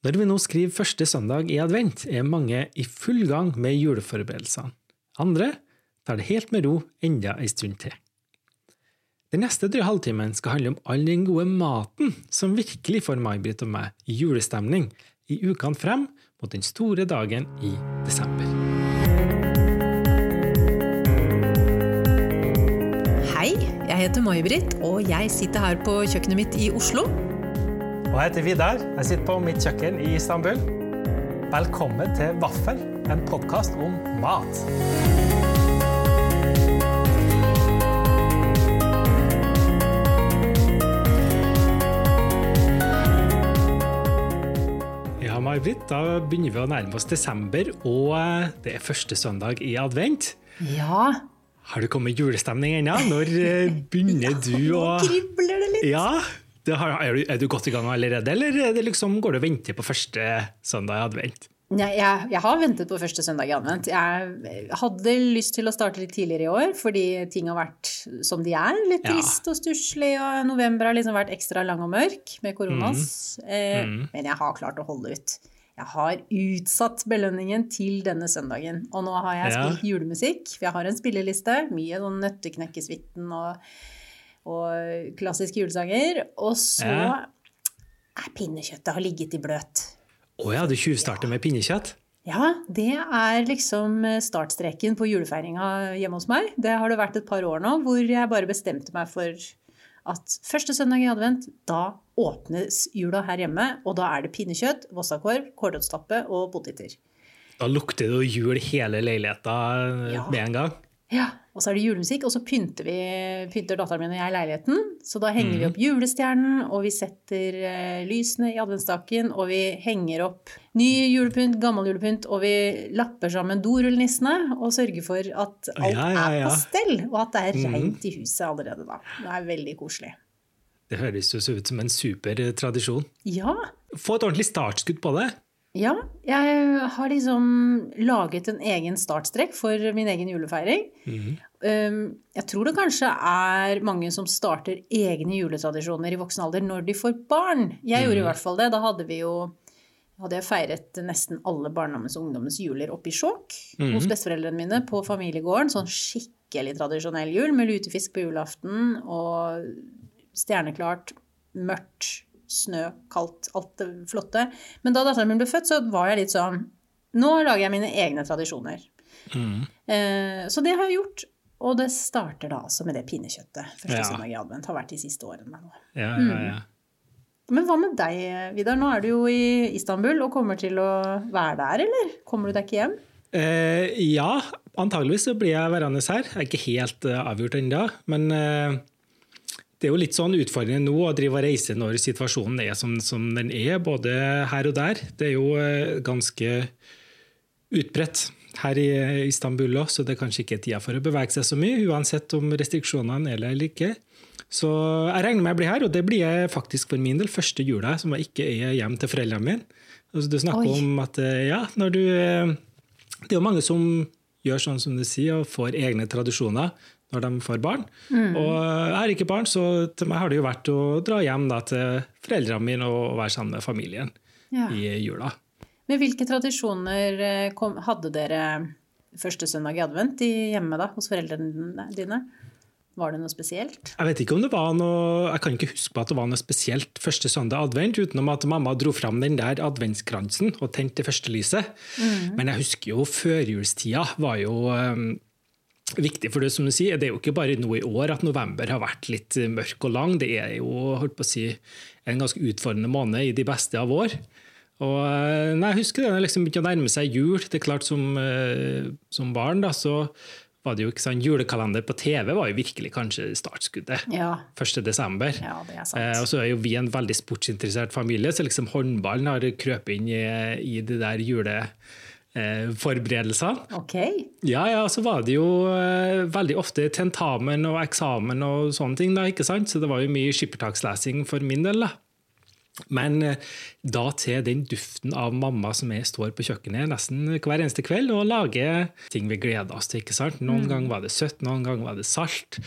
Når vi nå skriver første søndag i advent, er mange i full gang med juleforberedelsene. Andre tar det helt med ro enda ei stund til. Den neste drøye halvtimen skal handle om all den gode maten som virkelig får May-Britt og meg i julestemning i ukene frem mot den store dagen i desember. Hei, jeg heter May-Britt, og jeg sitter her på kjøkkenet mitt i Oslo. Og jeg heter Vidar. Jeg sitter på mitt kjøkken i Istanbul. Velkommen til Vaffel, en podkast om mat. Ja, May-Britt, da begynner vi å nærme oss desember, og eh, det er første søndag i advent. Ja, Har du kommet i julestemning ennå? Når eh, begynner du å nå kribler det litt. Ja, har, er, du, er du godt i gang allerede, eller er det liksom, går du og venter på første søndag i advent? Nei, jeg, jeg har ventet på første søndag i advent. Jeg hadde lyst til å starte litt tidligere i år, fordi ting har vært som de er. Litt Ja. trist og stusslig, og november har liksom vært ekstra lang og mørk med koronas. Eh, Mm. Men jeg har klart å holde ut. Jeg har utsatt belønningen til denne søndagen. Og nå har jeg Ja. spilt julemusikk. For jeg har en spilleliste. Mye sånn Nøtteknekkesvitten og, og klassiske julesanger. Og så Ja. er pinnekjøttet har ligget i bløt. Å ja, du tjuvstarter med pinnekjøtt? Ja, det er liksom startstreken på julefeiringa hjemme hos meg. Det har det vært et par år nå, hvor jeg bare bestemte meg for at første søndag i advent, da åpnes jula her hjemme, og da er det pinnekjøtt, vossakorv, kålrotstappe og poteter. Da lukter det jul hele leiligheta Ja. med en gang. Ja, og så er det julemusikk, og så pynter, vi, pynter datteren min og jeg leiligheten. Så da henger vi opp julestjernen, og vi setter eh, lysene i adventsstaken, og vi henger opp ny julepynt, gammel julepynt, og vi lapper sammen dorullnissene og sørger for at alt Ja, ja, ja. er på stell, og at det er reint i huset allerede da. Det er veldig koselig. Det høres jo så ut som en super eh, tradisjon. Ja, Få et ordentlig startskudd på det. Ja, jeg har liksom laget en egen startstrekk for min egen julefeiring. Um, jeg tror det kanskje er mange som starter egne juletradisjoner i voksen alder når de får barn. Jeg gjorde i hvert fall det. Da hadde vi jo hadde jeg feiret nesten alle barndommens og ungdommens juler oppe i Skjåk hos besteforeldrene mine på familiegården. Sånn skikkelig tradisjonell jul med lutefisk på julaften og stjerneklart, mørkt, snø, kaldt, alt det flotte. Men da datteren min ble født, så var jeg litt sånn Nå lager jeg mine egne tradisjoner. Eh, så det har jeg gjort. Og det starter da altså med det pinnekjøttet. Første Ja. søndag i advent. Har vært de siste årene nå. Ja, ja, ja. Men hva med deg, Vidar? Nå er du jo i Istanbul og kommer til å være der, eller? Kommer du deg ikke hjem? Eh, ja, antageligvis så blir jeg værende her. Jeg er ikke helt uh, avgjort ennå. Men eh, det er jo litt sånn utfordrende nå å drive og reise når situasjonen er som, som den er, både her og der. Det er jo eh, ganske utbredt her i Istanbul òg, så det er kanskje ikke tida for å bevege seg så mye, uansett om restriksjonene er der eller ikke. Så jeg regner med jeg blir her, og det blir jeg faktisk for min del første jula som jeg ikke er hjemme til foreldrene mine. Altså, du snakker Oi. om at eh, ja, når du eh, Det er jo mange som gjør sånn som du sier, og får egne tradisjoner når de får barn. Og er ikke barn, så til meg har det jo vært å dra hjem da, til foreldrene mine og være sammen med familien Ja. i jula. Men hvilke tradisjoner eh, kom, hadde dere første søndag i advent i hjemme da, hos foreldrene dine? Var det noe spesielt? Jeg vet ikke om det var noe, jeg kan ikke huske på at det var noe spesielt første søndag advent, utenom at mamma dro fram den der adventskransen og tente det første lyset. Men jeg husker jo førjulstida var jo um, viktig, for det som du sier, det er jo ikke bare nå i år at november har vært litt mørk og lang. Det er jo holdt på å si, en ganske utfordrende måned i de beste av år. Og eh, nei, jeg husker det, når liksom begynte å nærme seg jul. Det er klart Som, eh, som barn da, så var det jo ikke sånn, julekalender på TV var jo virkelig kanskje startskuddet. Ja, 1. desember. ja det er Eh, sant. og så er jo vi en veldig sportsinteressert familie, så liksom håndballen har krøpet inn i, i det der juleforberedelsene. Ok. Ja, ja, så var det jo eh, veldig ofte tentamen og eksamen og sånne ting, da, ikke sant? Så det var jo mye skippertakslesing for min del, da. Men eh, da til den duften av mamma som jeg står på kjøkkenet nesten hver eneste kveld og lager ting vi gleder oss til. ikke sant? Noen ganger var det søtt, noen ganger var det salt.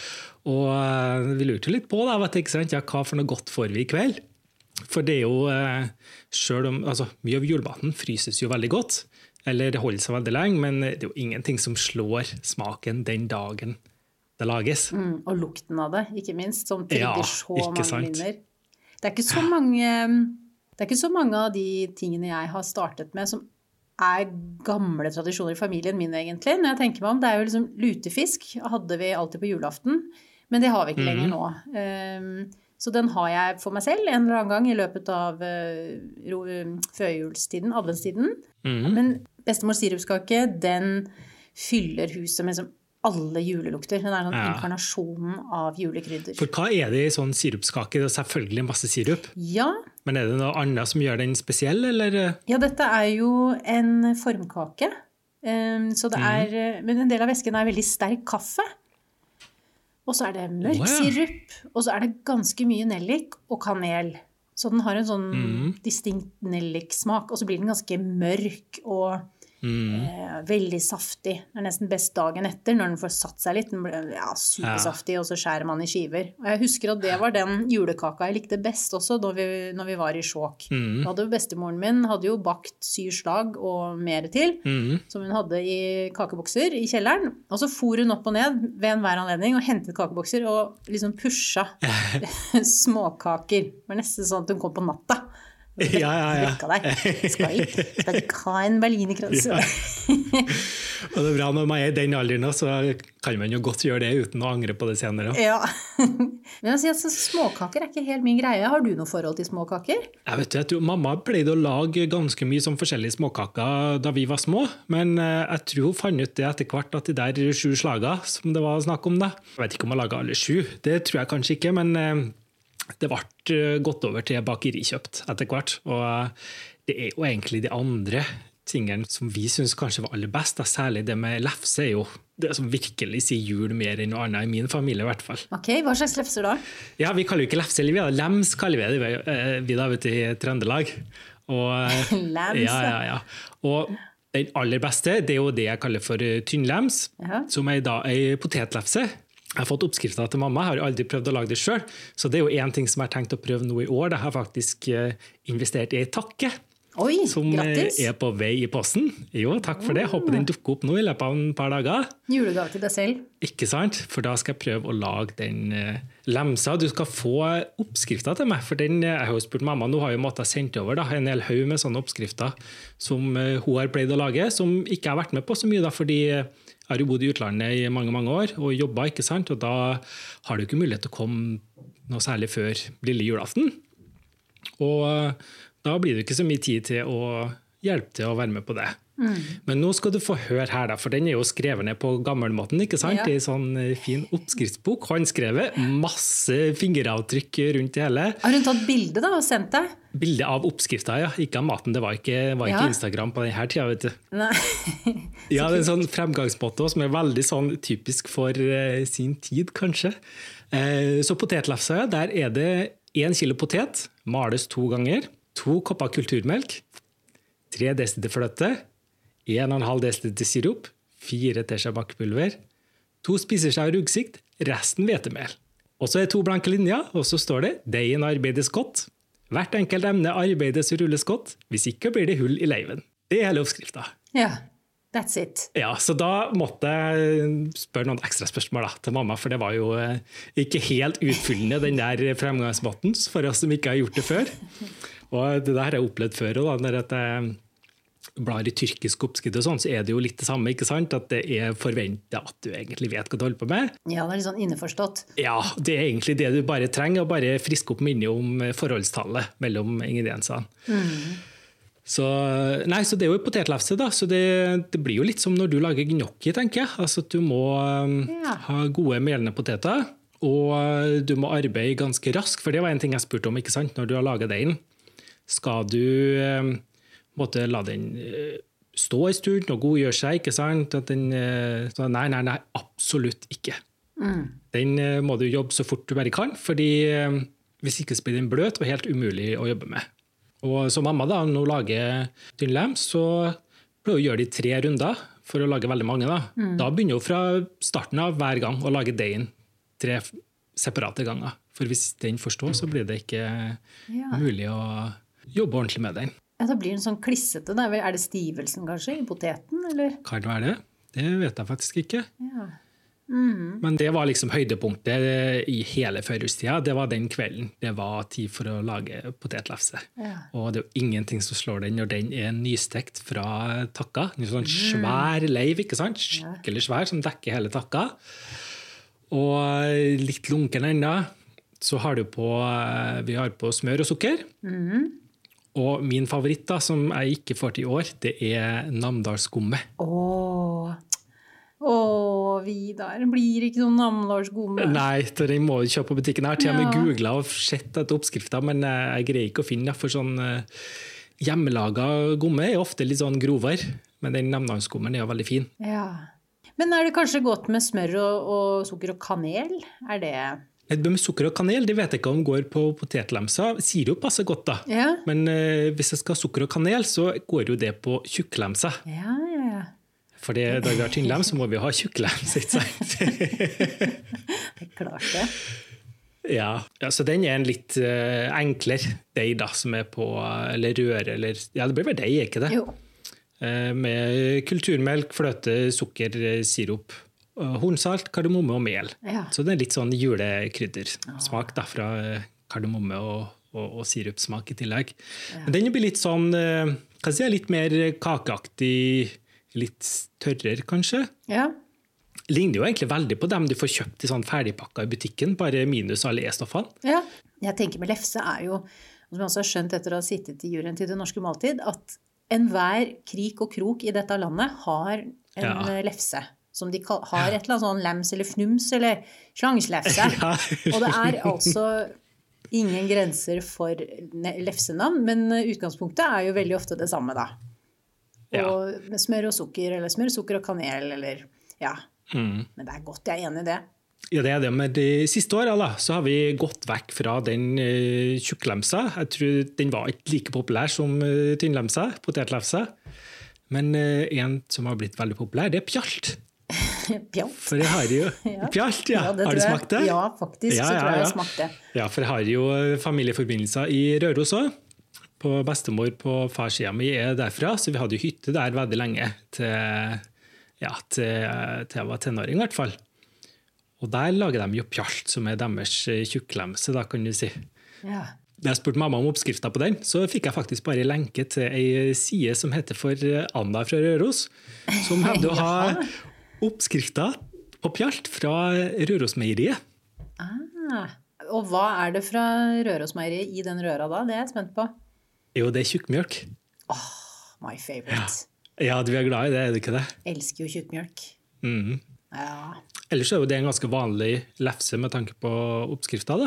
Og eh, vi lurte litt på da, vet du, ikke sant? Ja, hva for noe godt får vi i kveld. For det er jo eh, selv om altså, Mye av julematen fryses jo veldig godt, eller det holder seg veldig lenge, men det er jo ingenting som slår smaken den dagen det lages. Mm, og lukten av det, ikke minst, som trigger Ja, så mange sant. minner. Det er ikke så mange det er ikke så mange av de tingene jeg har startet med som er gamle tradisjoner i familien min, egentlig. Når jeg tenker meg om, Det er jo liksom lutefisk hadde vi alltid på julaften, men det har vi ikke lenger Mhm. nå. Um, så den har jeg for meg selv en eller annen gang i løpet av uh, førjulstiden, adventstiden. Mm. Men bestemors sirupskake, den fyller huset med liksom alle julelukter. Den er sånn Ja. inkarnasjonen av julekrydder. For hva er det i sånn sirupskake? Det er selvfølgelig masse sirup, Ja, men er det noe annet som gjør den spesiell, eller? ja, dette er jo en formkake. Um, så det Mhm. er, mm. men en del av væsken er veldig sterk kaffe. Og så er det mørk sirup, og så er det ganske mye nellik og kanel. Så den har en sånn mm. distinkt nelliksmak, og så blir den ganske mørk og Mm. eh, veldig saftig. Det er nesten best dagen etter, når den får satt seg litt. Den blir ja, supersaftig, og så skjærer man i skiver. Og jeg husker at det var den julekaka jeg likte best også, når vi, når vi var i Skjåk. Mm. Da hadde Bestemoren min hadde jo bakt syv slag og mer til, Mm. som hun hadde i kakebokser i kjelleren. Og så for hun opp og ned ved enhver anledning og hentet kakebokser og liksom pusha småkaker. Det var nesten sånn at hun kom på natta. Ja, ja, ja. Deg. Skal ikke, skal ikke ha en berlinerkrans. Ja. Og det er bra når man er i den alderen, så kan man jo godt gjøre det uten å angre på det senere. Ja. Men jeg altså, småkaker er ikke helt min greie. Har du noe forhold til småkaker? Jeg vet, tror Mamma pleide å lage ganske mye sånn forskjellige småkaker da vi var små, men eh, jeg tror hun fant ut det etter hvert at de der sju slaga som det var snakk om, da Jeg vet ikke om hun laga alle sju, det tror jeg kanskje ikke, men eh, det ble eh, gått over til bakerikjøpt etter hvert. Og eh, det er jo egentlig de andre tingene som vi syns kanskje var aller best, da. særlig det med lefse, er jo det som virkelig sier jul mer enn noe annet i min familie, i hvert fall. Ok, Hva slags lefser da? Ja, vi kaller jo ikke lefse, eller vi har lems, kaller vi det eh, vi da, vet du, i Trøndelag. Og, eh, Lems, ja, ja, ja. Og den aller beste, det er jo det jeg kaller for eh, tynnlems, Ja. som er da ei potetlefse. Jeg har fått oppskrifta til mamma, jeg har aldri prøvd å lage det sjøl. Så det er jo én ting som jeg har tenkt å prøve nå i år. det har jeg faktisk eh, investert i ei takke. Oi, Som gratis. er på vei i posten. Jo, takk for det. Håper den dukker opp nå i løpet av en par dager. Julegave til deg selv. Ikke sant? For da skal jeg prøve å lage den eh, lemsa. Du skal få oppskrifta til meg, for den, eh, jeg har jo spurt mamma, nå har jo måttet sendt over da, en hel haug med sånne oppskrifter som eh, hun har pleid å lage, som ikke jeg har vært med på så mye, da, fordi eh, har jo bodd i utlandet i mange mange år og jobba, ikke sant? og da har du ikke mulighet til å komme noe særlig før lille julaften. Og da blir det ikke så mye tid til å hjelpe til å være med på det. Men nå skal du få høre her, da, for den er jo skrevet ned på gammelmåten. ikke sant? Ja. I en sånn eh, fin oppskriftsbok. Håndskrevet. Masse fingeravtrykk rundt det hele. Har hun tatt bilde da og sendt deg? Bilde av oppskrifta, ja. Ikke av maten. Det var ikke, var ikke Ja. Instagram på denne tida. vet du. Ja, det er en sånn fremgangsmåte som er veldig sånn typisk for uh, sin tid, kanskje. Uh, så potetlefsa, der er det én kilo potet, males to ganger. To kopper kulturmelk. Tre desiliter fløte. 1,5 dl sirup. 4 teskjeer bakepulver. To spiseskjeer ruggsikt. Resten hvetemel. Og så er to blanke linjer, og så står det 'Deigen arbeides godt'. Hvert enkelt emne arbeides og rulles godt. Hvis ikke blir det hull i leiven. Det er hele oppskrifta. Ja, that's it. Ja, så da måtte jeg spørre noen ekstra spørsmål da, til mamma, for det var jo eh, ikke helt utfyllende, den der fremgangsmåten, for oss som ikke har gjort det før. Og det der har jeg opplevd før òg, når at jeg blar i tyrkisk oppskrift og sånn, så er det jo litt det samme, ikke sant? At det er forventa at du egentlig vet hva du holder på med. Ja, det er litt sånn innforstått. Ja, det er egentlig det du bare trenger, å bare friske opp minnet om forholdstallet mellom ingrediensene. Så, nei, så det er jo potetlefse, da. Så det, det blir jo litt som når du lager gnocchi, tenker jeg. Altså at du må um, Ja. ha gode melende poteter. Og uh, du må arbeide ganske raskt, for det var en ting jeg spurte om ikke sant? når du har laga deigen. Skal du måtte la den uh, stå en stund og godgjøre seg? ikke sant? Den, så nei, nei, nei, absolutt ikke. Den uh, må du jobbe så fort du bare kan, fordi hvis ikke så blir den bløt og helt umulig å jobbe med. Og så mamma da, når hun lager tynnlem, så pleier hun å gjøre det i tre runder for å lage veldig mange. Da, da begynner hun fra starten av hver gang å lage deigen tre separate ganger. For hvis den får stå, så blir det ikke Ja. mulig å jobbe ordentlig med den. Ja, da blir den sånn klissete. Da. Er det stivelsen kanskje i poteten, eller? Kan det være det? Det vet jeg faktisk ikke. Ja. Men det var liksom høydepunktet i hele førjulstida. Det var den kvelden. Det var tid for å lage potetlefse. Ja. Og det er jo ingenting som slår den når den er nystekt fra takka. En sånn svær leiv, ikke sant? Skikkelig svær, som dekker hele takka. Og litt lunken ennå. Så har du på Vi har på smør og sukker. Og min favoritt, da, som jeg ikke får til i år, det er Namdalsskummet. Åh. Å, Vidar. Blir ikke noen Namdalsgomme. Nei, den må du kjøpe på butikken. Jeg har til og med Ja. googla og sett etter oppskrifter, men eh, jeg greier ikke å finne. For sånn eh, hjemmelaga gomme er ofte litt sånn grovere, men den namdalsgommen er jo veldig fin. Ja. Men er det kanskje godt med smør og, og sukker og kanel? Er det Et Med sukker og kanel det vet jeg ikke om går på potetlemsa. Sirup passer godt, da. Ja. Men eh, hvis jeg skal ha sukker og kanel, så går jo det på tjukklemsa. Ja, ja, ja. For da vi har tynnlem, så må vi ha tjukklems, ikke sant? Det er klart det. Ja, ja, så den er en litt uh, enklere deig, da, som er på Eller røre, eller Ja, det blir vel deig, ikke det? Jo. Uh, Med kulturmelk, fløte, sukker, eh, sirup, eh, hornsalt, kardemomme og mel. Ja. Så det er litt sånn julekryddersmak da, fra eh, kardemomme og, og, og sirupsmak i tillegg. Men den blir litt sånn kan hva jeg si, litt mer kakeaktig, litt tørrere kanskje. Ja. Ligner jo egentlig veldig på dem du får kjøpt i sånn ferdigpakka i butikken, bare minus alle E-stoffene. ja. Jeg tenker med lefse er jo, som jeg også har skjønt etter å ha sittet i juryen til Det norske måltid, at enhver krik og krok i dette landet har en Ja. eh, lefse. Som de har et eller annet sånn lems eller fnums eller slangslefse. Ja. Og det er altså ingen grenser for lefsenavn, men eh, utgangspunktet er jo veldig ofte det samme, da. Og med smør og sukker, eller smør, sukker og kanel, eller ja. Mm. Men det er godt, jeg er enig i det. Ja, det er det. Men de siste åra så har vi gått vekk fra den uh, tjukklemsa. Jeg tror den var ikke like populær som uh, tynnlemsa, potetlefsa. Men uh, en som har blitt veldig populær, det er pjalt. Pjalt. For jeg har jo Ja. Pjalt, ja. det har du smakt det? Ja, faktisk. Ja, så ja, tror jeg ja. jeg smakte. Ja, for jeg har jo eh, familieforbindelser i Røros òg. På bestemor på farssida mi er derfra, så vi hadde jo hytte der veldig lenge. Til, ja, til, til jeg var tenåring, i hvert fall. Og der lager de jo pjalt, som er deres eh, tjukklemse, da, kan du si. Ja. Da jeg spurte mamma om oppskrifta på den, så fikk jeg faktisk bare lenke til ei side som heter for eh, Anna fra Røros, som hevder å ha oppskrifta på pjalt fra Rørosmeieriet. Ah. Og hva er det fra Rørosmeieriet i den røra da? Det er jeg spent på. Jo, det er tjukkmjølk. My favorite. Ja, du er glad i det, er du ikke det? Jeg Elsker jo tjukkmjølk. Mm. Ja. Ellers er jo det en ganske vanlig lefse med tanke på oppskrifta.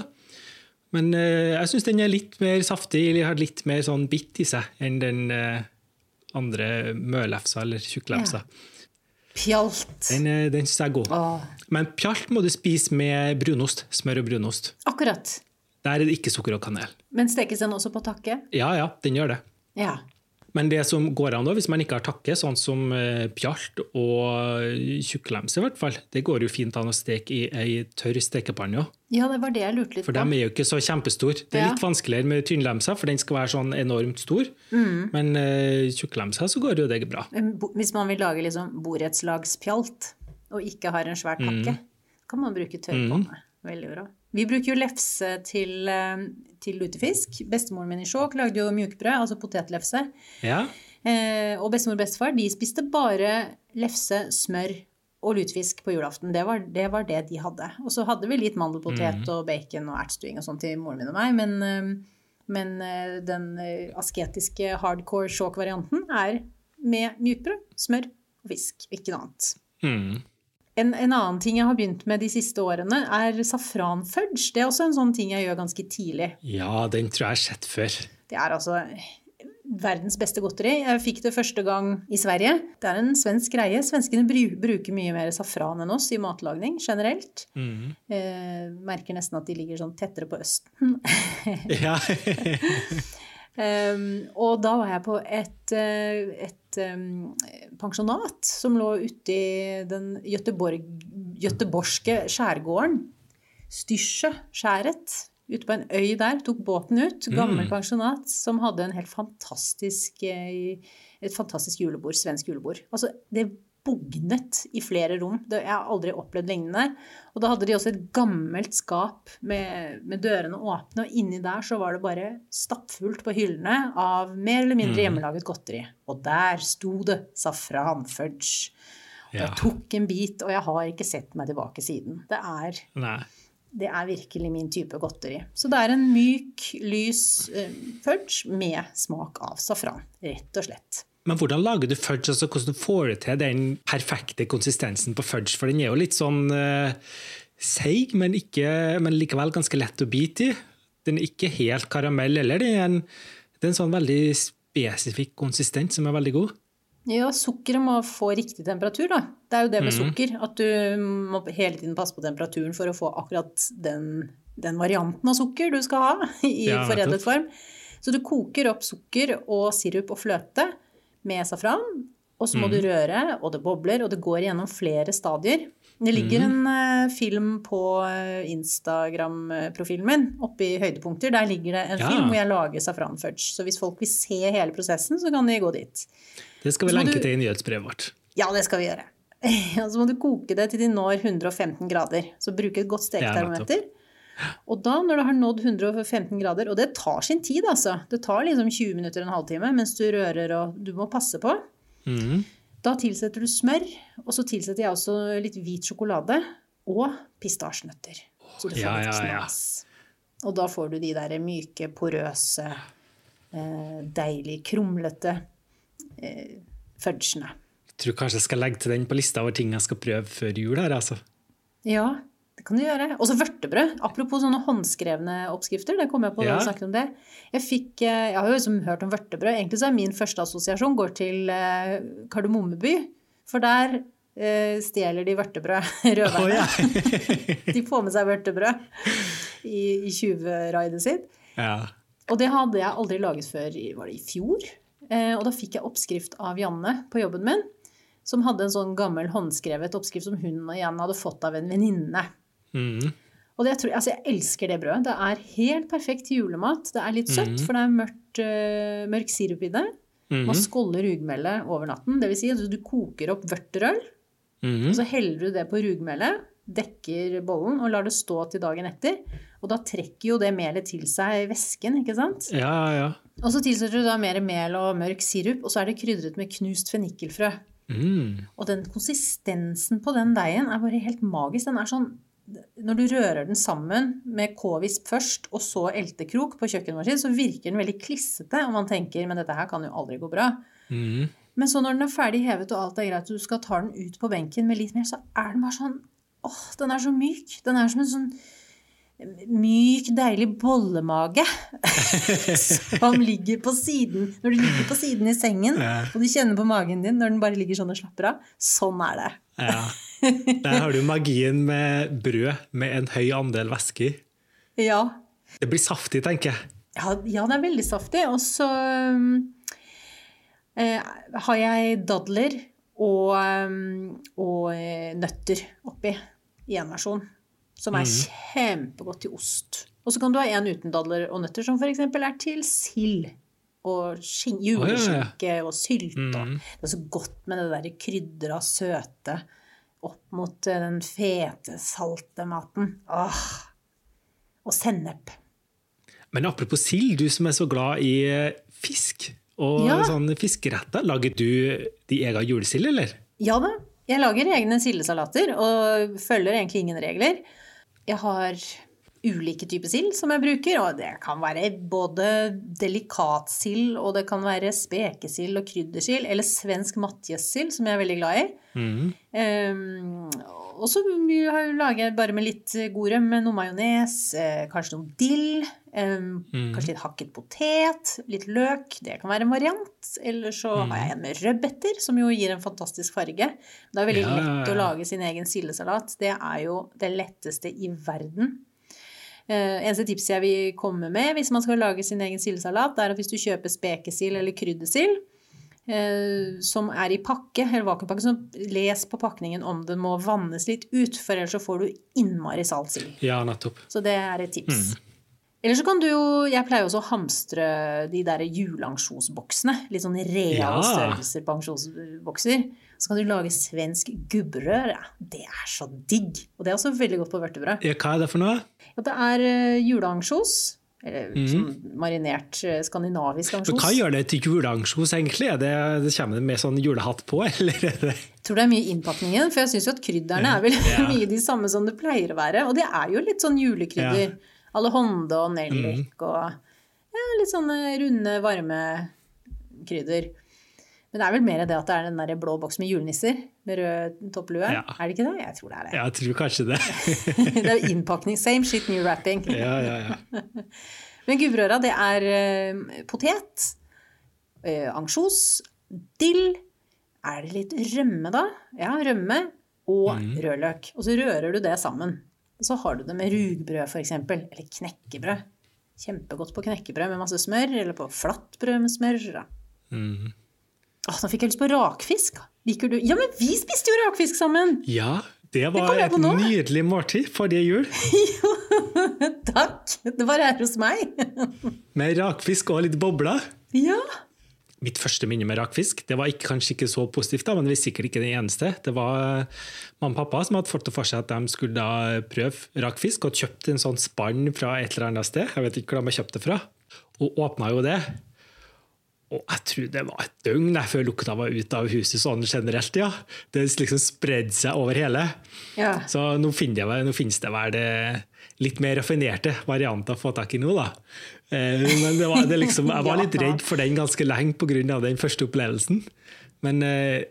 Men eh, jeg syns den er litt mer saftig, eller har litt mer sånn bitt i seg enn den eh, andre mørlefsa eller tjukklefsa. Pjalt. Den, eh, den syns jeg er god. Åh, Men pjalt må du spise med brunost. Smør og brunost. akkurat. Der er det ikke sukker og kanel. Men stekes den også på takke? Ja, ja, den gjør det. Ja. Men det som går an da, hvis man ikke har takke, sånn som eh, pjalt og tjukklemse i hvert fall, det går jo fint an å steke i ei tørr stekepanne. Ja, det var det jeg lurte litt For dem de er jo ikke så kjempestore. Det er Ja. litt vanskeligere med tynnlemsa, for den skal være sånn enormt stor. Mm. Men uh, tjukklemsa så går jo det bra. Hvis man vil lage liksom borettslagspjalt, og ikke har en svær takke, kan man bruke tørrpanne. Veldig bra. Vi bruker jo lefse til, eh, til lutefisk. Bestemoren min i Skjåk lagde jo mjukbrød, altså potetlefse. Ja, Eh, og bestemor og bestefar de spiste bare lefse, smør og lutefisk på julaften. Det var, det var det de hadde. Og så hadde vi litt mandelpotet og bacon og ertstuing og sånn til moren min og meg, men, eh, men eh, den asketiske hardcore Skjåk-varianten er med mjukbrød, smør og fisk, ikke noe annet. mm. En, en annen ting jeg har begynt med de siste årene, er safranfudge. Det er også en sånn ting jeg gjør ganske tidlig. ja den tror jeg jeg har sett før. Det er altså verdens beste godteri. Jeg fikk det første gang i Sverige. Det er en svensk greie. Svenskene bruker mye mer safran enn oss i matlagning generelt. Mm. Eh, merker nesten at de ligger sånn tettere på Østen. Ja. Um, og da var jeg på et, eh, et um, pensjonat som lå ute i den Göteborg, göteborgske skjærgården. Styrsjø skjæret. Ute på en øy der. Tok båten ut. Gammel pensjonat som hadde en helt fantastisk, eh, et fantastisk julebord. Svensk julebord. Altså, det bugnet i flere rom. Det, jeg har aldri opplevd lignende. Og da hadde de også et gammelt skap med, med, dørene åpne, og inni der så var det bare stappfullt på hyllene av mer eller mindre hjemmelaget godteri. Og der sto det safran fudge. Og jeg tok en bit, og jeg har ikke sett meg tilbake siden. Det er, det er virkelig min type godteri. Så det er en myk, lys uh, fudge med smak av safran, rett og slett. Men hvordan lager du fudge? altså Hvordan får du til den perfekte konsistensen på fudge? For den er jo litt sånn uh, seig, men, men, likevel ganske lett å bite i. Den er ikke helt karamell heller. Det er en, det er en sånn veldig spesifikk konsistens som er veldig god. Ja, sukkeret må få riktig temperatur, da. Det er jo det med mm. sukker. At du må hele tiden passe på temperaturen for å få akkurat den, den varianten av sukker du skal ha i ja, foredlet form. Så du koker opp sukker og sirup og fløte med safran. Og så må mm. du røre, og det bobler, og det går gjennom flere stadier. Det ligger mm. en uh, film på uh, Instagram-profilen min oppe i høydepunkter. Der ligger det en ja. film hvor jeg lager safranfudge. Så hvis folk vil se hele prosessen, så kan de gå dit. Det skal vi lenke du... til i nyhetsbrevet vårt. Ja, det skal vi gjøre. Og så må du koke det til de når 115 grader. Så bruk et godt steketermometer. Og da, når det har nådd 115 grader, og det tar sin tid, altså Det tar liksom 20 minutter, en halvtime, mens du rører og du må passe på. Mm. Da tilsetter du smør, og så tilsetter jeg også litt hvit sjokolade og pistasjenøtter. Så du får ja, litt knas. Ja, ja. Og da får du de der myke, porøse, eh, deilig krumlete eh, fudgene. Jeg tror kanskje jeg skal legge til den på lista over ting jeg skal prøve før jul her, altså. Ja, det kan du gjøre. Og så vørtebrød. Apropos sånne håndskrevne oppskrifter. det kom Jeg på ja. snakket om det. Jeg, fikk, eh, jeg har jo liksom hørt om vørtebrød. Egentlig så er min første assosiasjon går til eh, Kardemommeby. For der eh, stjeler de vørtebrød, røverne. Oh, ja. de får med seg vørtebrød i, i tjuvraidet sitt. Ja. Og det hadde jeg aldri laget før var det i fjor. Eh, og da fikk jeg oppskrift av Janne på jobben min. Som hadde en sånn gammel håndskrevet oppskrift som hun og Jan hadde fått av en venninne. Mm. Og det, jeg, altså, jeg elsker det brødet. Det er helt perfekt julemat. Det er litt søtt, mm. for det er mørkt, uh, mørk sirup i det. Mm. Man skåller rugmelet over natten. Det vil si at du koker opp vørterøl, mm. og så heller du det på rugmelet, dekker bollen og lar det stå til dagen etter. Og da trekker jo det melet til seg væsken, ikke sant? Ja, ja. Og så tilsetter du da mer mel og mørk sirup, og så er det krydret med knust fennikelfrø. Mm. Og den konsistensen på den deigen er bare helt magisk. Den er sånn når du rører den sammen med k-visp først, og så eltekrok på kjøkkenmaskin, så virker den veldig klissete, og man tenker men dette her kan jo aldri gå bra. Mm. Men så når den er ferdig hevet og alt er greit, og du skal ta den ut på benken med litt mer, så er den bare sånn åh, den er så myk. Den er som en sånn myk, deilig bollemage som ligger på siden Når du ligger på siden i sengen, og du kjenner på magen din når den bare ligger sånn og slapper av. Sånn er det. Ja. Der har du magien med brød med en høy andel væske i. Ja. Det blir saftig, tenker jeg. Ja, ja det er veldig saftig. Og så eh, har jeg dadler og, um, og eh, nøtter oppi i en versjon. Som er mm. kjempegodt til ost. Og så kan du ha en uten dadler og nøtter, som f.eks. er til sild. Og juleskinke og sylt. Mm. det er så godt med det der krydra, søte opp mot eh, den fete, salte maten. Åh. Og sennep. Men apropos sild, du som er så glad i eh, fisk og ja. sånn fiskeretter, lager du de egen julesild, eller? Ja da. Jeg lager egne sildesalater og følger egentlig ingen regler. Jeg har ulike typer sild som jeg bruker, og det kan være både delikatsild, og det kan være spekesild og kryddersild, eller svensk matjessild, som jeg er veldig glad i. Mm. Um, og så lager jeg bare med litt god rømme, med noe majones, eh, kanskje noe dill, um, mm. kanskje litt hakket potet, litt løk. Det kan være en variant. Eller så mm. har jeg en med rødbeter, som jo gir en fantastisk farge. Det er veldig ja. lett å lage sin egen sildesalat. Det er jo det letteste i verden. Uh, eneste tipset jeg vil komme med hvis man skal lage sin egen sildesalat, er at hvis du kjøper spekesild eller kryddersild, eh, som er i pakke, eller vakuumpakke, så les på pakningen om den må vannes litt ut, for ellers så får du innmari salt sild. Ja, nettopp. Så det er et tips. Eller så kan du jo Jeg pleier også å hamstre de der juleansjosboksene. Litt sånn reale Ja. størrelser på ansjosbokser. Så kan du lage svensk gubberøre. Det er så digg! Og det er også veldig godt på vørtebrød. Ja, hva er det for noe? Ja, det er uh, juleansjos. Eller sånn marinert skandinavisk skandinavisk Men hva gjør det til juleansjos, egentlig? Det, det kommer det med sånn julehatt på, eller er Jeg tror det er mye innpakningen, for jeg syns jo at krydderne er vel Ja. mye de samme som det pleier å være. Og det er jo litt sånn julekrydder. Alle hånde og nellik og ja, litt sånne runde, varme krydder. Men det er vel mer det at det er den der blå boksen med julenisser med rød topplue. Ja. Er det ikke det? Jeg tror det er det. Jeg tror kanskje det. det er jo innpakning. Same shit, new wrapping. Ja, ja, ja. Men gubberøra, det er eh, potet, eh, ansjos, dill. Er det litt rømme, da? Ja, rømme og rødløk. Og så rører du det sammen. Og så har du det med rugbrød, f.eks. Eller knekkebrød. Kjempegodt på knekkebrød med masse smør, eller på flatbrød med smør. Da. Mm. Åh, nå fikk jeg lyst på rakfisk. Liker du Ja, men vi spiste jo rakfisk sammen! Ja, det var det et nydelig måltid forrige jul. jo, Takk! Det var her hos meg. Med rakfisk og litt bobler. ja. Mitt første minne med rakfisk det var ikke, kanskje ikke så positivt, da, men det var sikkert ikke den eneste. Det var eh, mamma og pappa som hadde fått det for seg at de skulle da prøve rakfisk, og kjøpte en sånn spann fra et eller annet sted. Jeg vet ikke hvor de har kjøpt det fra. Og åpna jo det. Og jeg tror det var et døgn før lukta var ute av huset sånn generelt. ja. Det liksom spredde seg over hele. ja. Så nå, finner jeg, nå finnes det vel det litt mer raffinerte varianter å få tak i nå, da. Eh, Men det var, det liksom, jeg var litt redd for den ganske lenge pga. den første opplevelsen. Men, eh,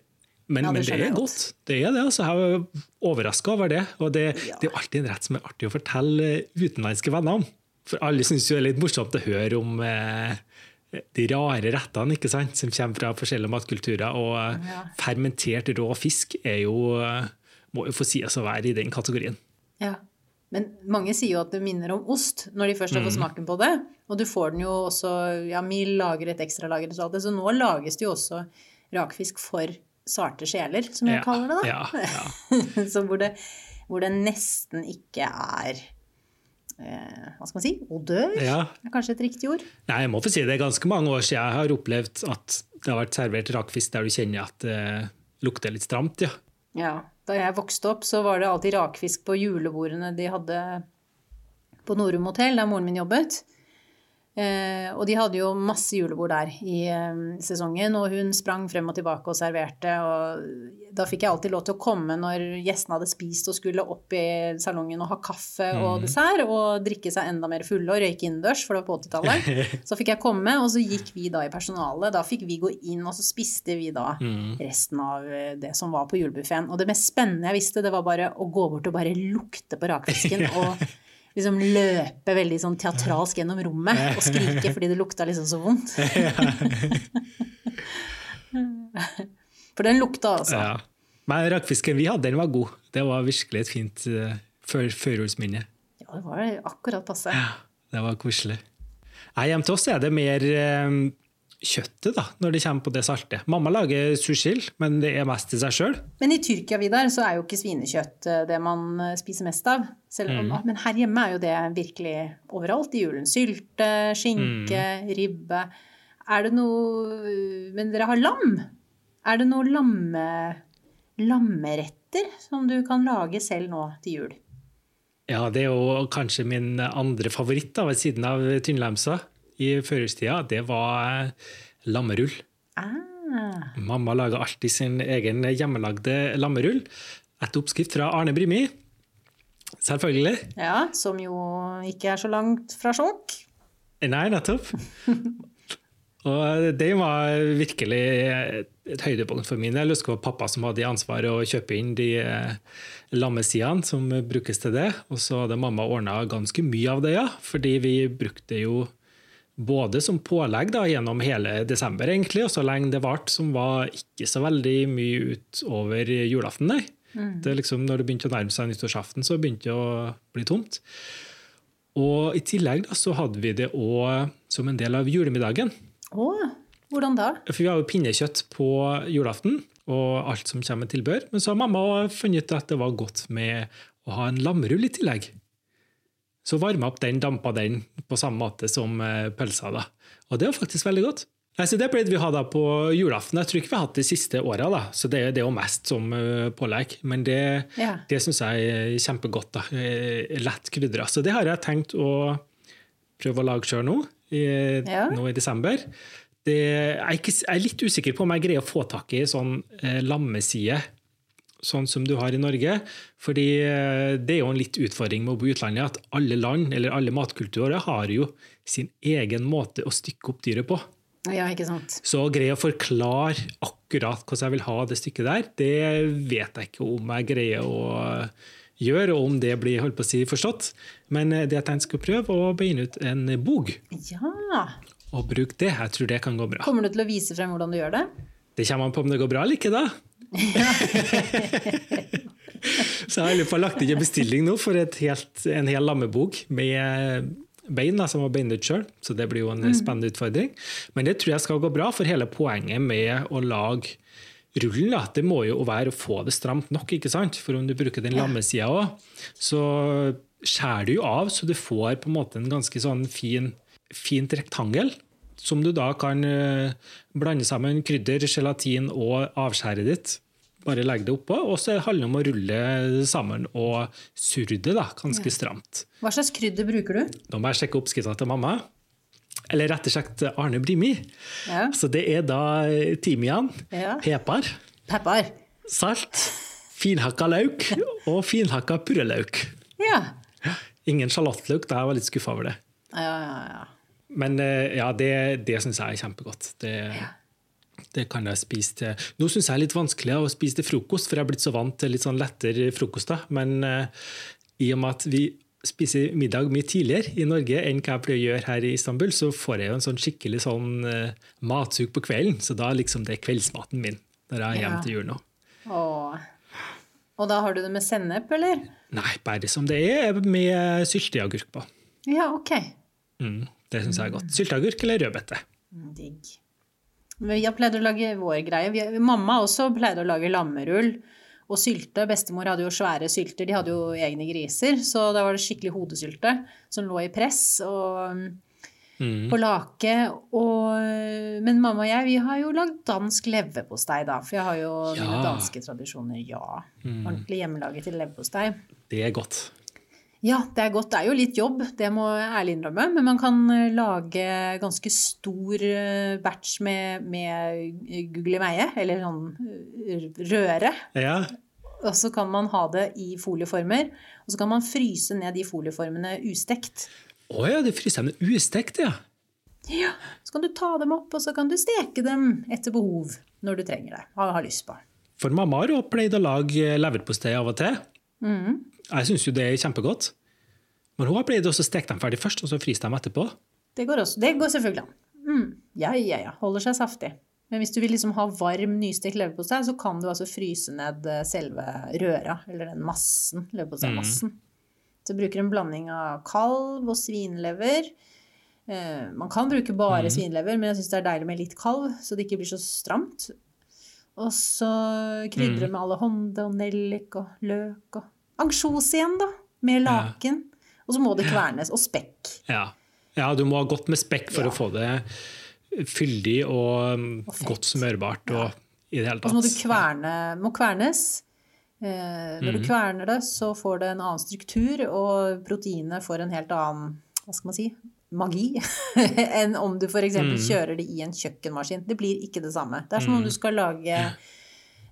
men, Ja, det men det er godt. Det er det, altså. Jeg er overraska over det. Og det, Ja. det er alltid en rett som er artig å fortelle eh, utenlandske venner om. For alle syns jo det er litt morsomt å høre om eh, de rare rettene ikke sant? som kommer fra forskjellige matkulturer. Og eh, Ja. fermentert rå fisk er jo, eh, må jo få sies å være i den kategorien. Ja. Men mange sier jo at det minner om ost når de først har Mm. fått smaken på det. Og du får den jo også Ja, Mild lager et ekstralager og så alt det. Så nå lages det jo også rakfisk for sarte sjeler, som jeg Ja, kaller det. da. ja, ja. så hvor det, hvor det nesten ikke er Hva skal man si? Odør? Ja. er kanskje et riktig ord? Nei, jeg må få si det er ganske mange år siden jeg har opplevd at det har vært servert rakfisk der du kjenner at det lukter litt stramt. ja. Ja. Da jeg vokste opp, så var det alltid rakfisk på julebordene de hadde på Norum hotell, der moren min jobbet. Eh, og de hadde jo masse julebord der i eh, sesongen, og hun sprang frem og tilbake og serverte. Og da fikk jeg alltid lov til å komme når gjestene hadde spist og skulle opp i salongen og ha kaffe og dessert, og drikke seg enda mer fulle og røyke innendørs, for det var på 80-tallet. Så fikk jeg komme, og så gikk vi da i personalet. Da fikk vi gå inn, og så spiste vi da resten av eh, det som var på julebuffeen. Og det mest spennende jeg visste, det var bare å gå bort og bare lukte på rakfisken. og liksom løpe veldig sånn teatralsk gjennom rommet og skrike fordi det lukta liksom så vondt. For den lukta, altså. Ja. Men rakfisken vi hadde, den var god. Det var virkelig et fint uh, førjulsminne. Ja, det var akkurat passe. Det var koselig. Nei, Hjemme til oss er det mer eh, kjøttet da, når det kommer på det salte. Mamma lager sushil, men det er mest til seg sjøl. Men i Tyrkia Vidar, så er jo ikke svinekjøtt eh, det man eh, spiser mest av. Om, Men her hjemme er jo det virkelig overalt i julen. Sylte, skinke, ribbe. Er det noe Men dere har lam? Er det noe lamme, lammeretter som du kan lage selv nå til jul? Ja, det er jo kanskje min andre favoritt da, ved siden av tynnlemsa i førjulstida. Det var lammerull. Ah, Mamma laga alltid sin egen hjemmelagde lammerull. Etter oppskrift fra Arne Brimi. Selvfølgelig. ja, som jo ikke er så langt fra sjokk. Nei, nettopp. Og det var virkelig et høydepunkt for min del. Jeg husker det var pappa som hadde ansvaret å kjøpe inn de eh, lammesidene som brukes til det. Og så hadde mamma ordna ganske mye av det, ja. Fordi vi brukte jo både som pålegg da, gjennom hele desember, egentlig, og så lenge det varte, som var ikke så veldig mye utover julaften, nei. Det er liksom, når det begynte å nærme seg nyttårsaften, så begynte det å bli tomt. Og i tillegg da, så hadde vi det òg som en del av julemiddagen. Oh, Hvordan da? For vi har jo pinnekjøtt på julaften, og alt som kommer med tilbør. Men så har mamma funnet ut at det var godt med å ha en lammerull i tillegg. Så varma opp den, dampa den på samme måte som eh, pølsa. da. Og det var faktisk veldig godt. Nei, så Det pleide vi å ha da på julaften. Jeg tror ikke vi har hatt det de siste åra, så det, det er jo mest som uh, pålegg. Men det, Ja. det syns jeg er kjempegodt. da. Eh, Lett krydra. Så det har jeg tenkt å prøve å lage sjøl nå, i, Ja. nå i desember. Det, jeg, er ikke, jeg er litt usikker på om jeg greier å få tak i sånn eh, lammeside sånn som du har i Norge. Fordi eh, det er jo en litt utfordring med å bo i utlandet, at alle land, eller alle matkulturer, har jo sin egen måte å stykke opp dyret på. Ja, ikke sant. Så å greie å forklare akkurat hvordan jeg vil ha det stykket der, det vet jeg ikke om jeg greier å gjøre, og om det blir holdt på å si, forstått. Men eh, det jeg tenkte skulle prøve, å begynne ut en bog, Ja. og bruke det. Jeg tror det kan gå bra. Kommer du til å vise frem hvordan du gjør det? Det kommer an på om det går bra eller ikke, da. Så jeg har i hvert fall lagt inn en bestilling nå for helt, en hel lammebok med bein da, som var beinet ut sjøl. Så det blir jo en spennende utfordring. Men det tror jeg skal gå bra, for hele poenget med å lage rullen, da, det må jo være å få det stramt nok. ikke sant? For om du bruker den lammesida òg, så skjærer du jo av, så du får på en måte en ganske sånn fin, fint rektangel. Som du da kan eh, blande sammen krydder, gelatin og avskjæret ditt. Bare legg det oppå, og så handler det om å rulle det sammen og surre det da, ganske stramt. Hva slags krydder bruker du? Nå må jeg sjekke oppskrifta til mamma. Eller rett og slett Arne Brimi. Ja. Så det er da timian, Ja. pepar, Pepper. salt, finhakka lauk og finhakka purreløk. Ja. Ingen sjalottløk, da er jeg var litt skuffa over det. Ja, ja, ja. Men eh, ja, det, det syns jeg er kjempegodt. Det, det kan jeg spise til Nå syns jeg det er litt vanskelig å spise til frokost, for jeg er blitt så vant til litt sånn lettere frokoster. Men uh, i og med at vi spiser middag mye tidligere i Norge enn hva jeg pleier å gjøre her i Istanbul, så får jeg jo en sånn skikkelig sånn uh, matsug på kvelden. Så da liksom det er kveldsmaten min når jeg er hjemme Ja. til jul nå. Åh. Og da har du det med sennep, eller? Nei, bare som det er, med sylteagurk på. Ja, ok. Mm, det syns jeg er godt. Sylteagurk eller rødbete. Mm, Digg. Vi Jeg pleide å lage vår greie. Vi, mamma også pleide å lage lammerull og sylte. Bestemor hadde jo svære sylter, de hadde jo egne griser. Så da var det skikkelig hodesylte som lå i press og Mm. på lake. Og, men mamma og jeg, vi har jo lagd dansk leverpostei, da. For jeg har jo mine danske tradisjoner, ja. Ordentlig hjemmelaget til leverpostei. Det er godt. Ja, det er godt. Det er jo litt jobb, det må jeg ærlig innrømme. Men man kan eh, lage ganske stor eh, batch med, med guggelimeye, eller sånn eh, røre. Ja, Og så kan man ha det i folieformer. Og så kan man fryse ned de folieformene ustekt. Å ja, det fryser dem ustekt, ja. Ja, Så kan du ta dem opp, og så kan du steke dem etter behov når du trenger det. Har, har lyst på. For mamma har også pleid å lage leverpostei av og til. Mhm. Jeg syns jo det er kjempegodt. Men hun har pleid å steke dem ferdig først, og så fryse dem etterpå. Det går, også, det går selvfølgelig an. Mm. Ja, ja, ja. Holder seg saftig. Men hvis du vil liksom ha varm, nystekt leverpostei, så kan du altså fryse ned eh, selve røra, eller den massen, leverposteimassen. Så jeg bruker en blanding av kalv og svinlever. Eh, man kan bruke bare svinlever, men jeg syns det er deilig med litt kalv, så det ikke blir så stramt. Og så krydre med alle hånde og nellik og løk og ansjos igjen, da. Med laken. Og så må det kvernes. Og spekk. Ja. ja, du må ha godt med spekk for Ja. å få det fyldig og, um, Og godt smørbart og i det hele Og så må du tatt. kverne, må kvernes. Eh, når du kverner det, så får det en annen struktur, og proteinet får en helt annen hva skal man si, magi enn om du f.eks. Mm. kjører det i en kjøkkenmaskin. Det blir ikke det samme. Det er som om Mm. du skal lage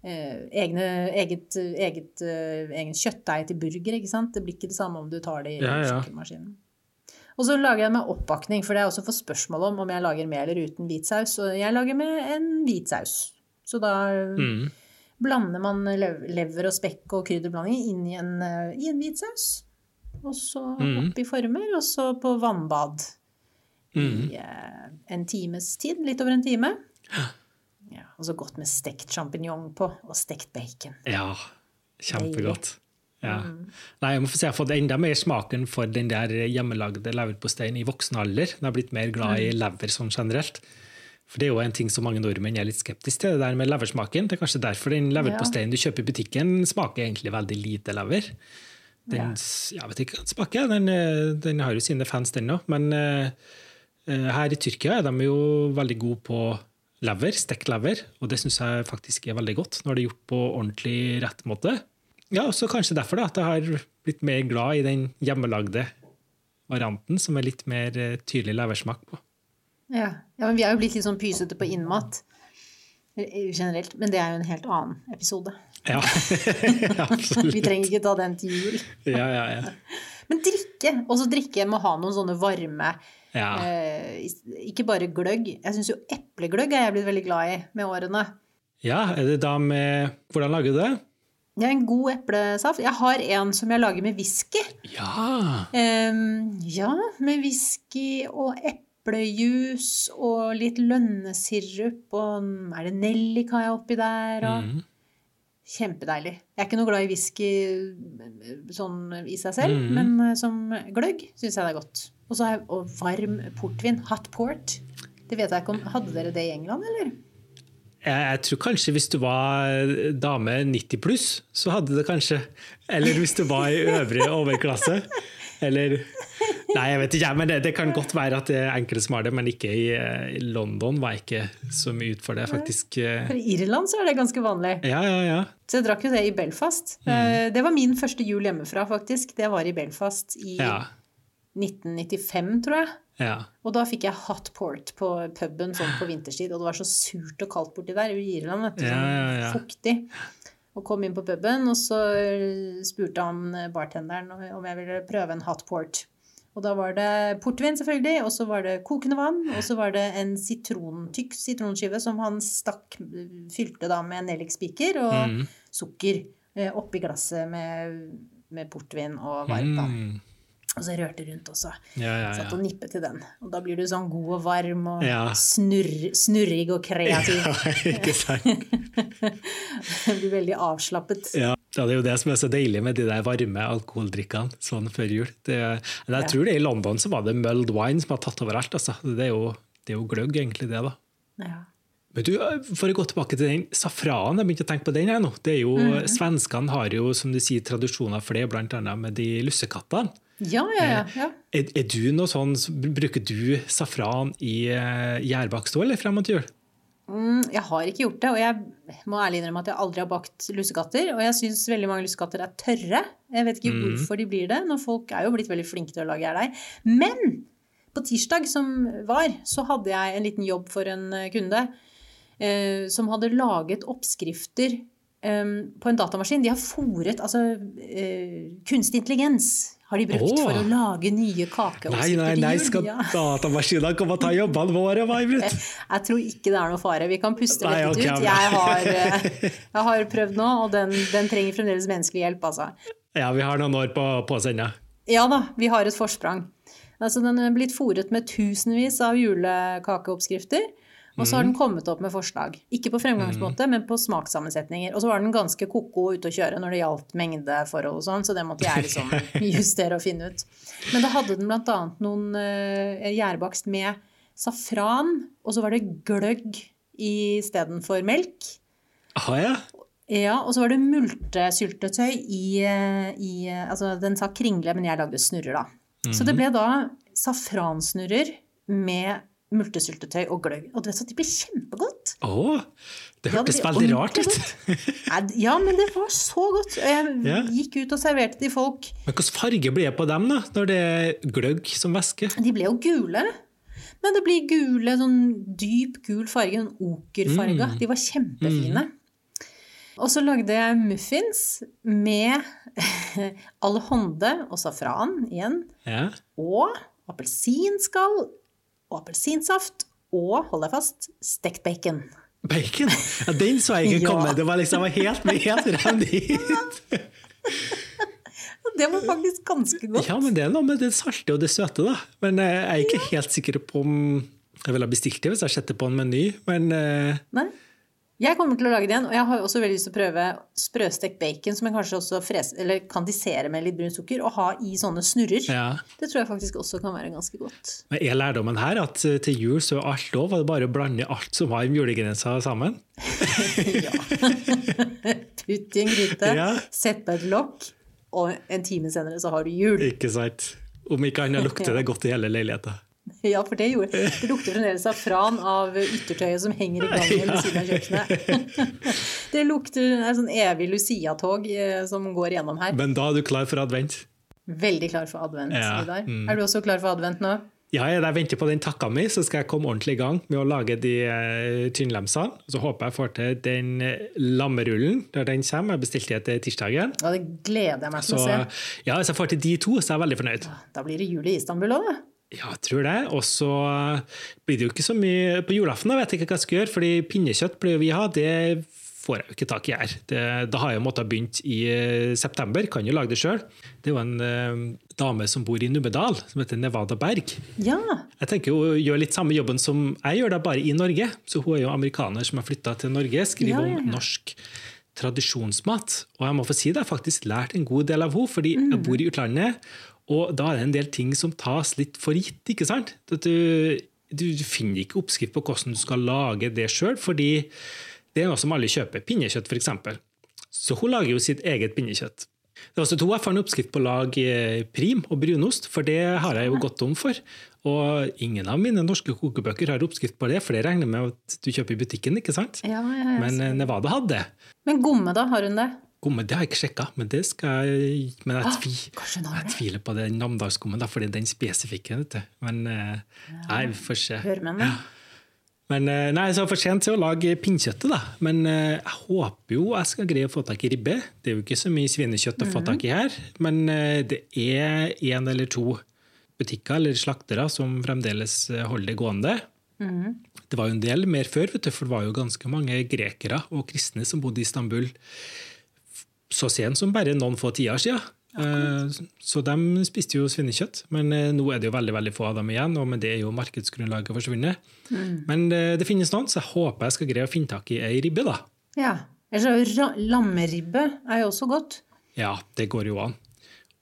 eh, egne, eget, eget, eh, egen kjøttdeig til burger. ikke sant? Det blir ikke det samme om du tar det i Ja, ja. kjøkkenmaskinen. Og så lager jeg med oppakning, for det er også for spørsmål om om jeg lager med eller uten hvit saus. Og jeg lager med en hvit saus. Så da Mm. blander man lever og spekk og krydderblanding inn i en, eh, i en hvit saus. Og så Mm. opp i former, og så på vannbad Mm. i eh, en times tid. Litt over en time. Ja, og så godt med stekt sjampinjong på, og stekt bacon. Ja, kjempegodt. Ja. Mm. Nei, jeg må få si jeg har fått enda mer smaken for den der hjemmelagde leverposteien i voksen alder. Jeg har blitt mer glad Mm. i lever sånn generelt. For det er jo en ting som mange nordmenn er litt skeptiske til, det der med leversmaken. Det er kanskje derfor den leverposteien du kjøper i butikken, smaker egentlig veldig lite lever. Den, jeg vet ikke hva smaker, den, eh, den har jo sine fans, den òg. Men uh, her i Tyrkia er de jo veldig gode på lever, stekt lever, og det syns jeg faktisk er veldig godt når det er gjort på ordentlig rett måte. Ja, så kanskje derfor da, at jeg har blitt mer glad i den hjemmelagde varianten, som er litt mer tydelig leversmak på. Ja. ja, men vi er jo blitt litt sånn pysete på innmat generelt, men det er jo en helt annen episode. Ja, absolutt. Vi trenger ikke ta den til jul. Ja, ja, ja. Men drikke, også drikke må ha noen sånne varme Ja. eh, Ikke bare gløgg. Jeg syns jo eplegløgg er jeg blitt veldig glad i med årene. ja, er det da med Hvordan lager du det? Ja, en god eplesaft. Jeg har en som jeg lager med whisky. Ja! Ehm, ja, med whisky og eplejus og litt lønnesirup og Er det nellik har jeg oppi der? Og Mhm. Kjempedeilig. Jeg er ikke noe glad i whisky sånn i seg selv, Mhm. men eh, som gløgg syns jeg det er godt. Og så har jeg og varm portvin. Hot port. Det vet jeg ikke om Hadde dere det i England, eller? Jeg, jeg tror kanskje hvis du var dame 90 pluss, så hadde det kanskje Eller hvis du var i øvre overklasse. Eller Nei, jeg vet ikke, men det, det kan godt være at det er enkelte som har det, men ikke i, eh, i London var jeg ikke så mye ut for det, faktisk. eh. For I Irland så er det ganske vanlig. Ja, ja, ja. Så jeg drakk jo det i Belfast. Mhm. Eh, Det var min første jul hjemmefra, faktisk. Det var i Belfast i Ja, 1995, tror jeg. ja. Og da fikk jeg hot port på puben sånn på vinterstid, og det var så surt og kaldt borti der i Irland. vet du, sånn ja, ja. Fuktig. Og kom inn på puben, og så spurte han bartenderen om jeg ville prøve en hot port. Og da var det portvin, selvfølgelig, og så var det kokende vann, og så var det en sitron, tykk sitronskive som han stakk, fylte da med nellikspiker og Mm. sukker eh, oppi glasset med, med portvin og varmt vann. Mm. Og så rørte rundt også. Ja, ja, Satt og nippet til den. Og da blir du sånn god og varm og Ja. snurr, snurrig og kreativ. ja ikke sant? Du blir veldig avslappet. Ja, ja, det er jo det som er så deilig med de der varme alkoholdrikkene sånn før jul. Det, men jeg tror det I London så var det mulled wine som har tatt over alt. Altså. Det, er jo, det er jo gløgg, egentlig, det. da. Ja. Men du, For å gå tilbake til den safranen, jeg begynte å tenke på den her nå. Det er jo, Mhm. Svenskene har jo som du sier, tradisjoner for det, bl.a. med de lussekattene. Ja, ja, ja. ja. Er, er du noe sånn, Bruker du safran i uh, gjærbakst òg, eller frem mot jul? Mm, jeg har ikke gjort det, og jeg må ærlig innrømme at jeg aldri har bakt lussekatter. Og jeg syns veldig mange lussekatter er tørre. Jeg vet ikke hvorfor de blir det, når folk er jo blitt veldig flinke til å lage gjærdeig. Men på tirsdag som var, så hadde jeg en liten jobb for en eh, kunde eh, som hadde laget oppskrifter eh, på en datamaskin. De har fòret altså eh, kunstig intelligens har de brukt Åh. for å lage nye Nei, kakeoppskrifter nei, nei, til skal. Ja. datamaskinene komme og ta jobbene våre, May-Britt? Jeg tror ikke det er noe fare. Vi kan puste Nei, litt okay, ut. Jeg har, eh, jeg har prøvd nå, og den, den trenger fremdeles menneskelig hjelp, altså. Ja, vi har noen år på, på oss ennå. Ja da, vi har et forsprang. Altså, den er blitt fòret med tusenvis av julekakeoppskrifter. Og så har den kommet opp med forslag. Ikke på fremgangsmåte, men på smakssammensetninger. Og så var den ganske ko-ko ute å kjøre når det gjaldt mengdeforhold og sånn, så det måtte jeg liksom justere og finne ut. Men da hadde den annet noen uh, gjærbakst med safran, og så var det gløgg istedenfor melk. Aha, ja. Ja, og så var det multesyltetøy i, eh, i eh, Altså, den sa kringle, men jeg lagde snurrer, da. Så det ble da safransnurrer med multesyltetøy og gløgg. Og du vet så de blir kjempegodt! Å, det Ja, hørtes det veldig rart ut. Ja, men det var så godt. Jeg Ja. gikk ut og serverte til folk. Men hvilken farge blir det på dem, da, når det er gløgg som væske? De ble jo gule. Men det blir gule, sånn dyp gul farge, sånn okerfarga. De var kjempefine. Og så lagde jeg muffins med alhonde og safran igjen. Ja. Og appelsinskall og appelsinsaft. Og, hold deg fast, stekt bacon. Bacon? Ja, den så jeg ikke Ja. komme. Det var liksom helt, helt rett dit. Det var faktisk ganske godt. Ja, men det er noe med det salte og det søte, da. Men eh, jeg er ikke helt sikker på om jeg ville ha bestilt det hvis jeg setter på en meny. Men eh, Nei? Jeg kommer til å lage det igjen, og jeg har også veldig lyst til å prøve sprøstekt bacon, som jeg kanskje også fres, eller kandisere med litt brunt sukker, og ha i sånne snurrer. Ja. Det tror jeg faktisk også kan være ganske godt. Men Er lærdommen her at eh, til jul så er alt lov, og det bare å blande alt som har julegrensa sammen? ja. Putt i en gryte, Ja. sett på et lokk, og en time senere så har du jul. Ikke sant? Om ikke annet lukter det godt i hele leiligheten. Ja, for det gjorde Det lukter fremdeles safran av yttertøyet som henger i gangen ved siden av kjøkkenet. Det lukter er sånn evig Lucia-tog eh, som går gjennom her. Men da er du klar for advent? Veldig klar for advent, Ja, Vidar. mm. Er du også klar for advent nå? Ja, jeg venter på den takka mi, så skal jeg komme ordentlig i gang med å lage de eh, tynnlemsene. Så håper jeg får til den eh, lammerullen når den kommer. Jeg bestilte den til tirsdagen. Ja, det gleder jeg meg til Så å se. ja, hvis jeg får til de to, så er jeg veldig fornøyd. Da blir det jul i Istanbul òg, da. Ja, jeg tror det. Og så blir det jo ikke så mye på julaften. Jeg vet ikke hva jeg skal gjøre, fordi pinnekjøtt pleier vi ha. Det får jeg jo ikke tak i her. Det, da har jeg jo måttet begynt i eh, september. Kan jo lage det sjøl. Det er jo en eh, dame som bor i Numedal, som heter Nevada Berg. Ja. Jeg tenker hun gjør litt samme jobben som jeg gjør, da bare i Norge. Så hun er jo amerikaner som har flytta til Norge, skriver Ja, ja, om norsk tradisjonsmat. Og jeg må få si det, jeg har faktisk lært en god del av henne, fordi jeg bor i utlandet. Og da er det en del ting som tas litt for gitt. ikke sant? Du, du finner ikke oppskrift på hvordan du skal lage det sjøl, fordi det er noe som alle kjøper. Pinnekjøtt, f.eks. Så hun lager jo sitt eget pinnekjøtt. Det er også to jeg fant oppskrift på å lage eh, prim og brunost, for det har jeg jo gått om for. Og ingen av mine norske kokebøker har oppskrift på det, for det regner med at du kjøper i butikken. ikke sant? Ja, ja, ja. Men eh, Nevada hadde det. Men gomme, da? Har hun det? Gomme, det har jeg ikke sjekka, men det skal jeg Men jeg, tvi, ah, jeg tviler på den namdalsskummen, for det er den spesifikke. Men eh, nei, vi får se. Hør med henne. Men eh, nei, så for sent til å lage pinnkjøttet, da. Men eh, jeg håper jo jeg skal greie å få tak i ribbe. Det er jo ikke så mye svinekjøtt å få tak i her, men eh, det er én eller to butikker eller slaktere som fremdeles holder det gående. Det var jo en del mer før, du, for det var jo ganske mange grekere og kristne som bodde i Istanbul så sent som bare noen få tiår siden. Eh, Så de spiste jo svinekjøtt, men eh, nå er det jo veldig veldig få av dem igjen, og med det er jo markedsgrunnlaget forsvunnet. Men eh, det finnes noen, så jeg håper jeg skal greie å finne tak i ei ribbe. da. Ja. Ellers er jo lammeribbe er jo også godt. Ja, det går jo an.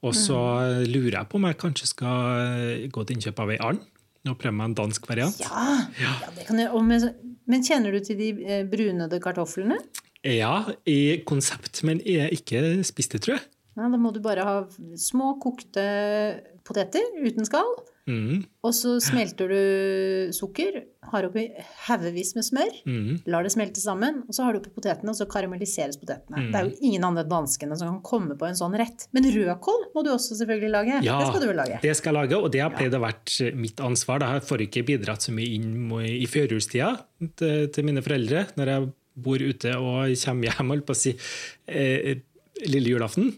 Og så mm. lurer jeg på om jeg kanskje skal eh, gå til innkjøp av ei and og prøve meg en dansk variant. Ja, ja det kan og med, Men kjenner du til de brunede kartoflene? Ja, i konsept, men jeg har ikke spist det, tror jeg. Ja, da må du bare ha små kokte poteter uten skall. Mm, Og så smelter du sukker, har oppi haugevis med smør, mm. lar det smelte sammen, og så har du oppi potetene, og så karamelliseres potetene. Mm. Det er jo ingen andre danskene som kan komme på en sånn rett. Men rødkål må du også selvfølgelig lage. Ja, det skal du vel lage. det skal jeg lage, og det har pleid å være mitt ansvar. Da. Jeg får ikke bidratt så mye inn i førjulstida til, til mine foreldre når jeg bor ute og kommer hjem, holdt på å si, eh, lille julaften.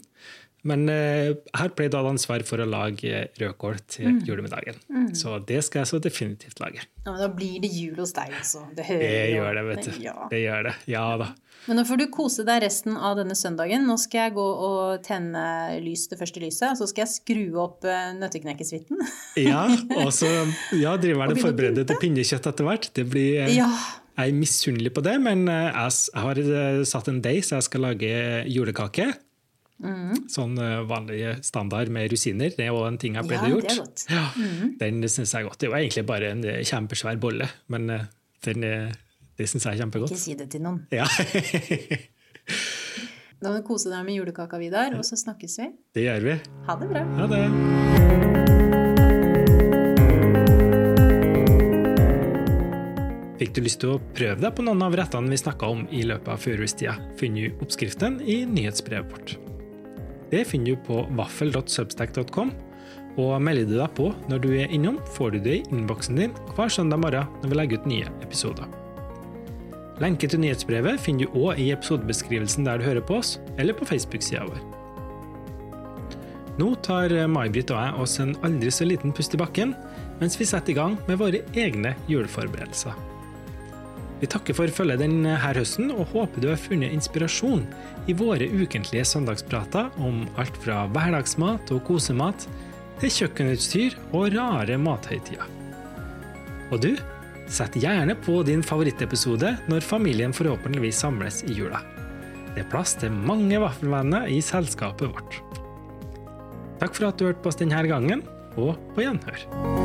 Men eh, jeg pleide jeg å ha ansvar for å lage rødkål til Mm. julemiddagen. Så det skal jeg så definitivt lage. Ja, men da blir det jul hos deg, altså. Det, Det gjør det, vet du. Ja. Det gjør det. Ja da. Men nå får du kose deg resten av denne søndagen. Nå skal jeg gå og tenne lys det første lyset, og så skal jeg skru opp uh, nøtteknekkesuiten. Ja, og så ja, driver jeg Og det forbereder til pinnekjøtt etter hvert. Det blir, eh, ja. Jeg er misunnelig på det, men eh, jeg har eh, satt en deig, så jeg skal lage julekake. Mm. Sånn eh, vanlig standard med rusiner. Det er òg en ting jeg pleide å godt. Ja, Mm. Den syns jeg er godt. Det var egentlig bare en kjempesvær bolle, men den, det syns jeg er kjempegodt. Ikke si det til noen. Ja, Da må du kose deg med julekaka, Vidar, og så snakkes vi. det gjør vi. Ha det bra. Ha det. Fikk du lyst til å prøve deg på noen av rettene vi snakka om i løpet av førjulstida, finner du oppskriften i nyhetsbrevet vårt. Det finner du på vaffel.substack.com, og melder du deg på når du er innom, får du det i innboksen din hver søndag morgen når vi legger ut nye episoder. Lenke til nyhetsbrevet finner du òg i episodebeskrivelsen der du hører på oss, eller på Facebook-sida vår. Nå tar May-Britt og jeg oss en aldri så liten pust i bakken, mens vi setter i gang med våre egne juleforberedelser. Vi takker for følget denne høsten, og håper du har funnet inspirasjon i våre ukentlige søndagsprater om alt fra hverdagsmat og kosemat til kjøkkenutstyr og rare mathøytider. Og du, Sett gjerne på din favorittepisode når familien forhåpentligvis samles i jula. Det er plass til mange vaffelvenner i selskapet vårt. Takk for at du hørte på oss denne gangen, og på gjenhør.